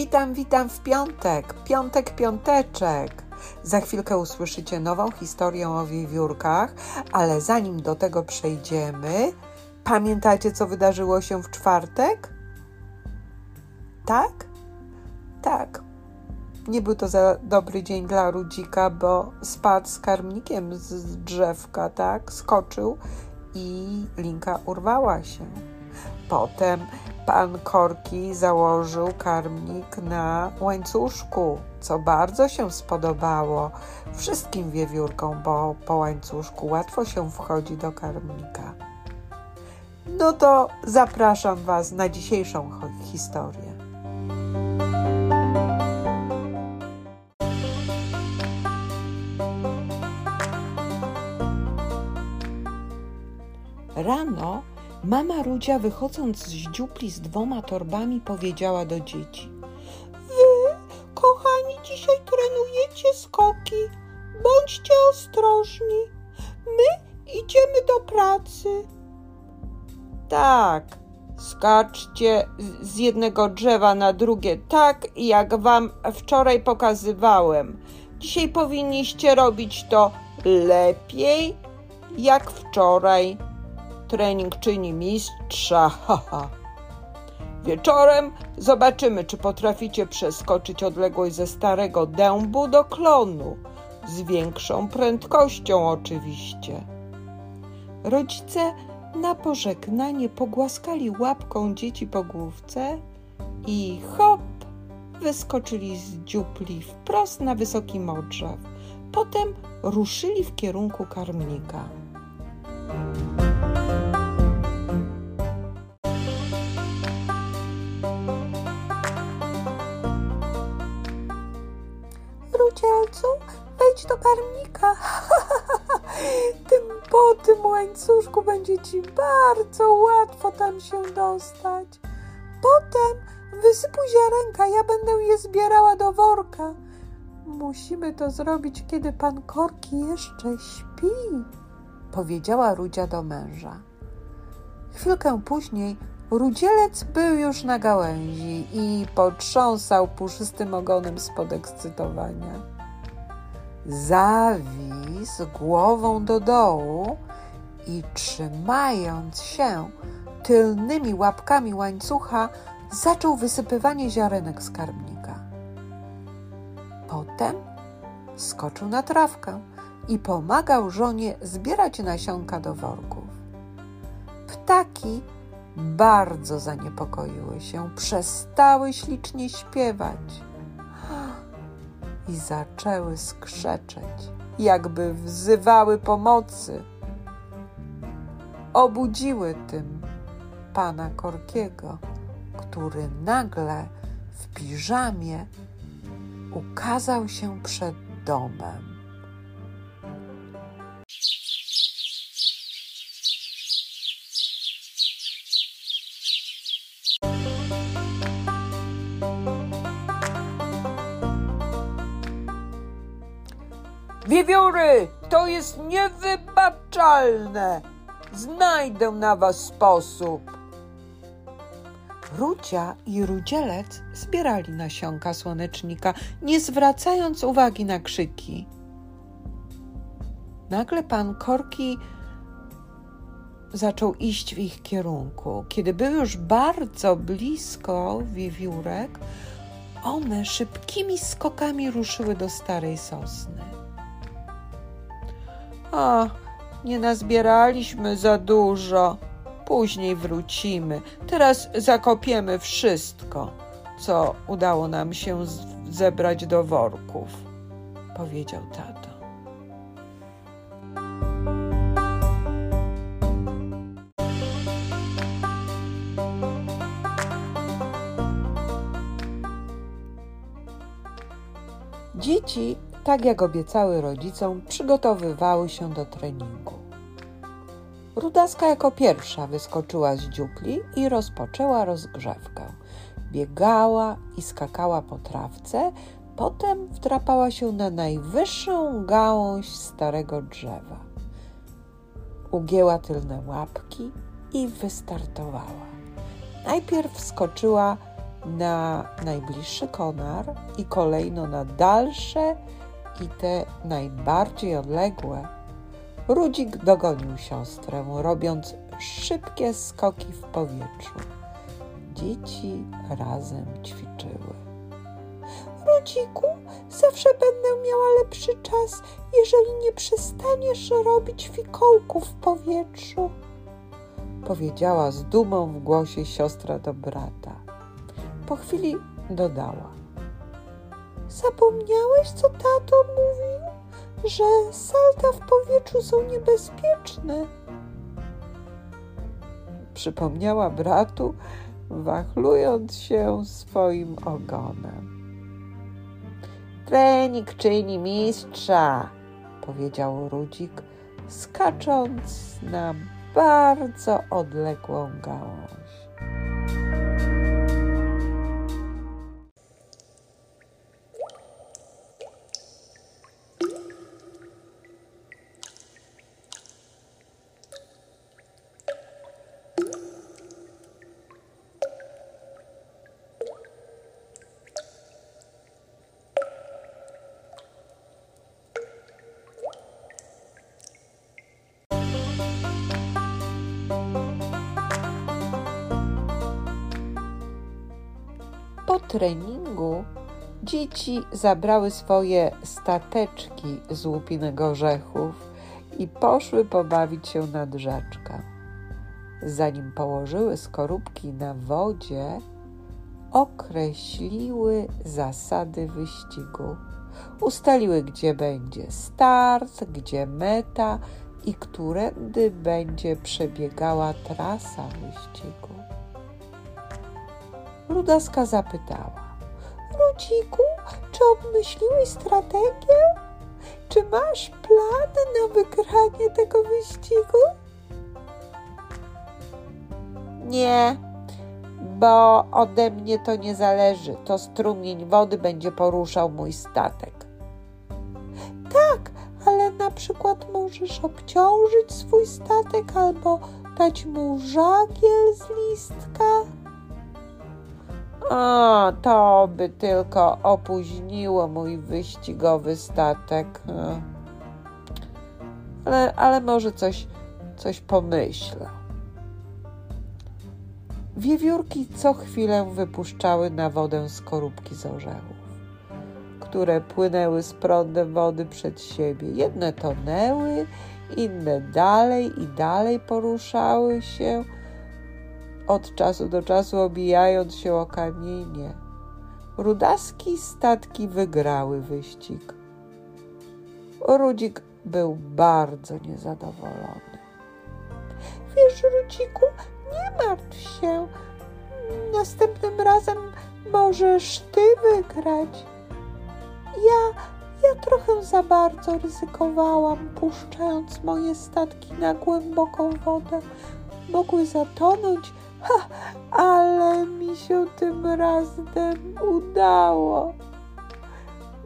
Witam, witam w piątek. Piątek, piąteczek. Za chwilkę usłyszycie nową historię o wiewiórkach, ale zanim do tego przejdziemy, pamiętacie, co wydarzyło się w czwartek? Tak? Tak. Nie był to za dobry dzień dla Rudzika, bo spadł z karmnikiem z drzewka, tak? Skoczył i linka urwała się. Potem pan Korki założył karmnik na łańcuszku, co bardzo się spodobało wszystkim wiewiórkom, bo po łańcuszku łatwo się wchodzi do karmnika. No to zapraszam Was na dzisiejszą historię. Rano Mama Rudzia, wychodząc z dziupli z dwoma torbami, powiedziała do dzieci: Wy, kochani, dzisiaj trenujecie skoki. Bądźcie ostrożni. My idziemy do pracy. Tak, skaczcie z jednego drzewa na drugie, tak jak wam wczoraj pokazywałem. Dzisiaj powinniście robić to lepiej jak wczoraj trening czyni mistrza, haha. Wieczorem zobaczymy, czy potraficie przeskoczyć odległość ze starego dębu do klonu. Z większą prędkością, oczywiście. Rodzice na pożegnanie pogłaskali łapką dzieci po główce i hop, wyskoczyli z dziupli wprost na wysoki modrzew. Potem ruszyli w kierunku karmnika. Karmnika. tym po tym łańcuszku będzie ci bardzo łatwo tam się dostać. Potem wysypuj ziarenka, ja będę je zbierała do worka. Musimy to zrobić, kiedy pan Korki jeszcze śpi, powiedziała Rudzia do męża. Chwilkę później Rudzielec był już na gałęzi i potrząsał puszystym ogonem z podekscytowania. Zawisł głową do dołu i trzymając się tylnymi łapkami łańcucha, zaczął wysypywanie ziarenek z karmnika. Potem skoczył na trawkę i pomagał żonie zbierać nasionka do worków. Ptaki bardzo zaniepokoiły się, przestały ślicznie śpiewać i zaczęły skrzeczeć, jakby wzywały pomocy. Obudziły tym pana Korkiego, który nagle w piżamie ukazał się przed domem. Wiewióry, to jest niewybaczalne. Znajdę na was sposób. Rucia i rudzielec zbierali nasionka słonecznika, nie zwracając uwagi na krzyki. Nagle pan Korki zaczął iść w ich kierunku. Kiedy był już bardzo blisko wiewiórek, one szybkimi skokami ruszyły do starej sosny. A, nie nazbieraliśmy za dużo. Później wrócimy. Teraz zakopiemy wszystko, co udało nam się zebrać do worków, powiedział tato. Dzieci tak jak obiecały rodzicom, przygotowywały się do treningu. Rudaska jako pierwsza wyskoczyła z dziupli i rozpoczęła rozgrzewkę. Biegała i skakała po trawce, potem wdrapała się na najwyższą gałąź starego drzewa. Ugięła tylne łapki i wystartowała. Najpierw skoczyła na najbliższy konar i kolejno na dalsze i te najbardziej odległe. Rudzik dogonił siostrę, robiąc szybkie skoki w powietrzu. Dzieci razem ćwiczyły. Rudziku, zawsze będę miała lepszy czas, jeżeli nie przestaniesz robić fikołków w powietrzu, powiedziała z dumą w głosie siostra do brata. Po chwili dodała: Zapomniałeś, co tato mówił? Że salta w powietrzu są niebezpieczne. Przypomniała bratu, wachlując się swoim ogonem. Trening czyni mistrza, powiedział Rudzik, skacząc na bardzo odległą gałąź. Treningu dzieci zabrały swoje stateczki z łupinek orzechów i poszły pobawić się nad rzeczkę. Zanim położyły skorupki na wodzie, określiły zasady wyścigu. Ustaliły, gdzie będzie start, gdzie meta i którędy będzie przebiegała trasa wyścigu. Rudaska zapytała: Rudziku, czy obmyśliłeś strategię? Czy masz plan na wygranie tego wyścigu? Nie, bo ode mnie to nie zależy. To strumień wody będzie poruszał mój statek. Tak, ale na przykład możesz obciążyć swój statek albo dać mu żagiel z listka. O, to by tylko opóźniło mój wyścigowy statek. Ale, ale może coś, coś pomyślę. Wiewiórki co chwilę wypuszczały na wodę skorupki z orzechów, które płynęły z prądem wody przed siebie. Jedne tonęły, inne dalej i dalej poruszały się od czasu do czasu obijając się o kamienie. Rudaski statki wygrały wyścig. Rudzik był bardzo niezadowolony. Wiesz, Rudziku, nie martw się. Następnym razem możesz ty wygrać. Ja, ja trochę za bardzo ryzykowałam, puszczając moje statki na głęboką wodę. Mogły zatonąć, Ale mi się tym razem udało.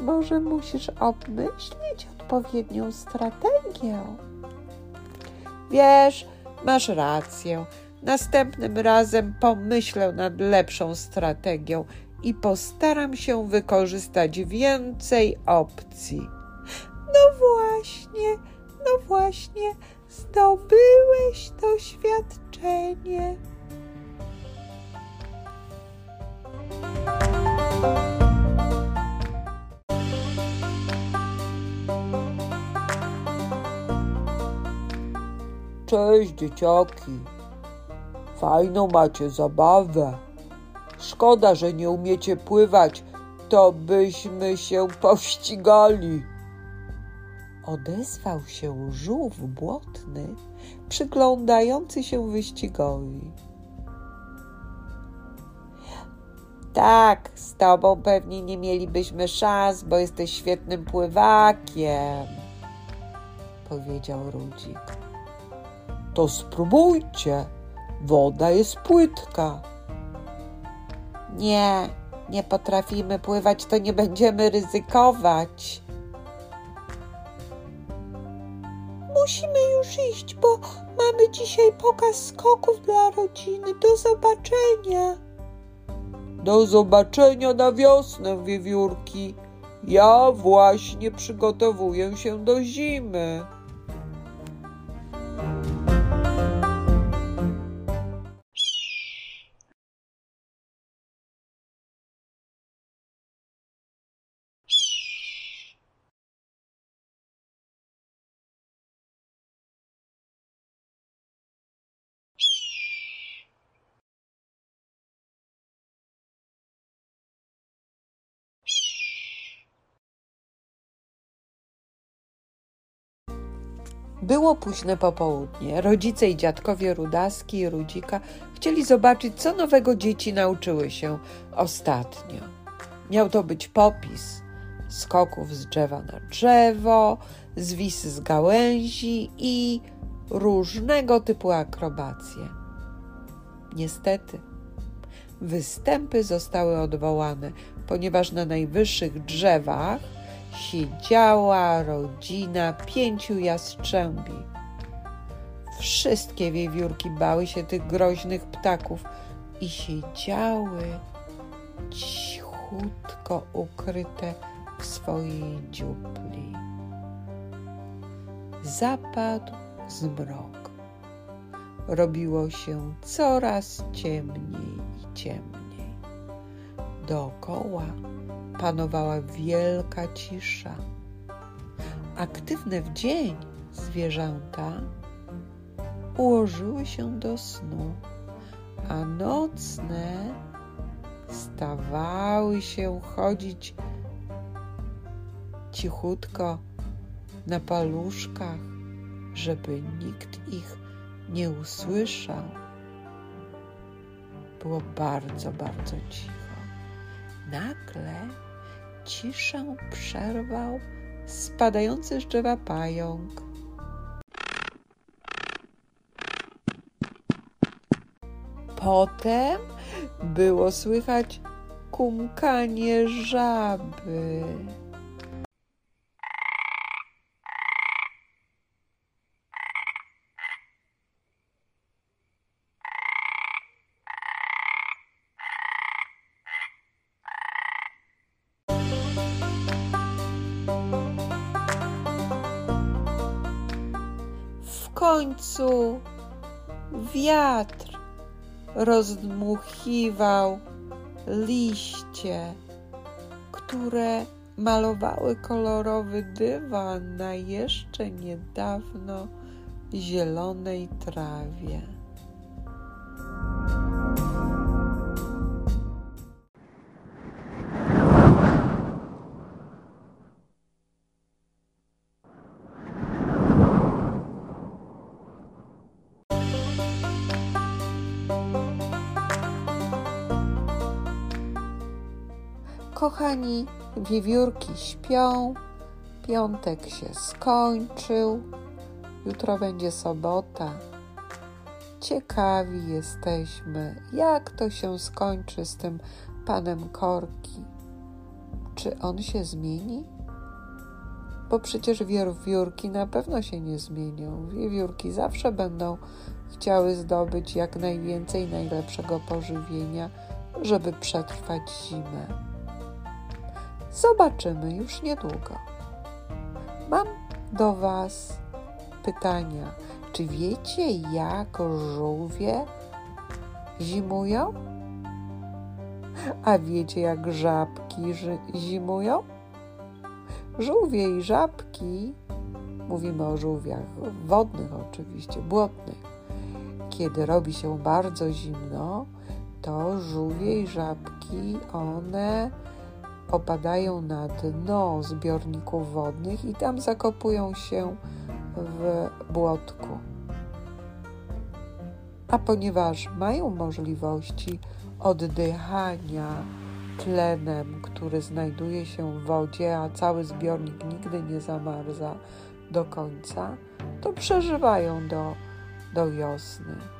Może musisz obmyślić odpowiednią strategię. Wiesz, masz rację. Następnym razem pomyślę nad lepszą strategią i postaram się wykorzystać więcej opcji. No właśnie, no właśnie, zdobyłeś doświadczenie. Cześć, dzieciaki. Fajną macie zabawę. Szkoda, że nie umiecie pływać, to byśmy się pościgali. Odezwał się żółw błotny, przyglądający się wyścigowi. Tak, z tobą pewnie nie mielibyśmy szans, bo jesteś świetnym pływakiem, powiedział Rudzik. To spróbujcie, woda jest płytka. Nie, nie potrafimy pływać, to nie będziemy ryzykować. Musimy już iść, bo mamy dzisiaj pokaz skoków dla rodziny. Do zobaczenia Do zobaczenia na wiosnę, wiewiórki. Ja właśnie przygotowuję się do zimy. Było późne popołudnie. Rodzice i dziadkowie Rudaski i Rudzika chcieli zobaczyć, co nowego dzieci nauczyły się ostatnio. Miał to być popis skoków z drzewa na drzewo, zwis z gałęzi i różnego typu akrobacje. Niestety, występy zostały odwołane, ponieważ na najwyższych drzewach siedziała rodzina pięciu jastrzębi. Wszystkie wiewiórki bały się tych groźnych ptaków i siedziały cichutko ukryte w swojej dziupli. Zapadł zmrok. Robiło się coraz ciemniej i ciemniej. Dookoła panowała wielka cisza. Aktywne w dzień zwierzęta ułożyły się do snu, a nocne stawały się chodzić cichutko na paluszkach, żeby nikt ich nie usłyszał. Było bardzo, bardzo cicho. Nagle ciszę przerwał spadający z drzewa pająk. Potem było słychać kumkanie żaby. Końcu wiatr rozdmuchiwał liście, które malowały kolorowy dywan na jeszcze niedawno zielonej trawie. Kochani, wiewiórki śpią, piątek się skończył, jutro będzie sobota. Ciekawi jesteśmy, jak to się skończy z tym panem Korki. Czy on się zmieni? Bo przecież wiewiórki na pewno się nie zmienią. Wiewiórki zawsze będą chciały zdobyć jak najwięcej najlepszego pożywienia, żeby przetrwać zimę. Zobaczymy już niedługo. Mam do Was pytania. Czy wiecie, jak żółwie zimują? A wiecie, jak żabki zimują? Żółwie i żabki, mówimy o żółwiach wodnych oczywiście, błotnych. Kiedy robi się bardzo zimno, to żółwie i żabki, one opadają na dno zbiorników wodnych i tam zakopują się w błotku. A ponieważ mają możliwości oddychania tlenem, który znajduje się w wodzie, a cały zbiornik nigdy nie zamarza do końca, to przeżywają do, do wiosny.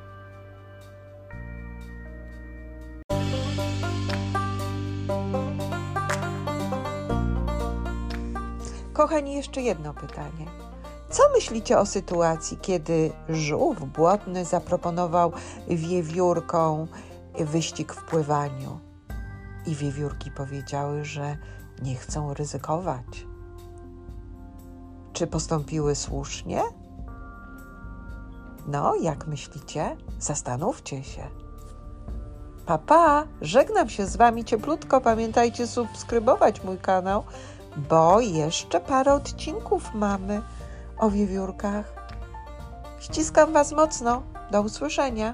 Kochani, jeszcze jedno pytanie. Co myślicie o sytuacji, kiedy żółw błotny zaproponował wiewiórkom wyścig w pływaniu? i wiewiórki powiedziały, że nie chcą ryzykować. Czy postąpiły słusznie? No, jak myślicie? Zastanówcie się. Papa, żegnam się z Wami cieplutko. Pamiętajcie subskrybować mój kanał, bo jeszcze parę odcinków mamy o wiewiórkach. Ściskam Was mocno. Do usłyszenia.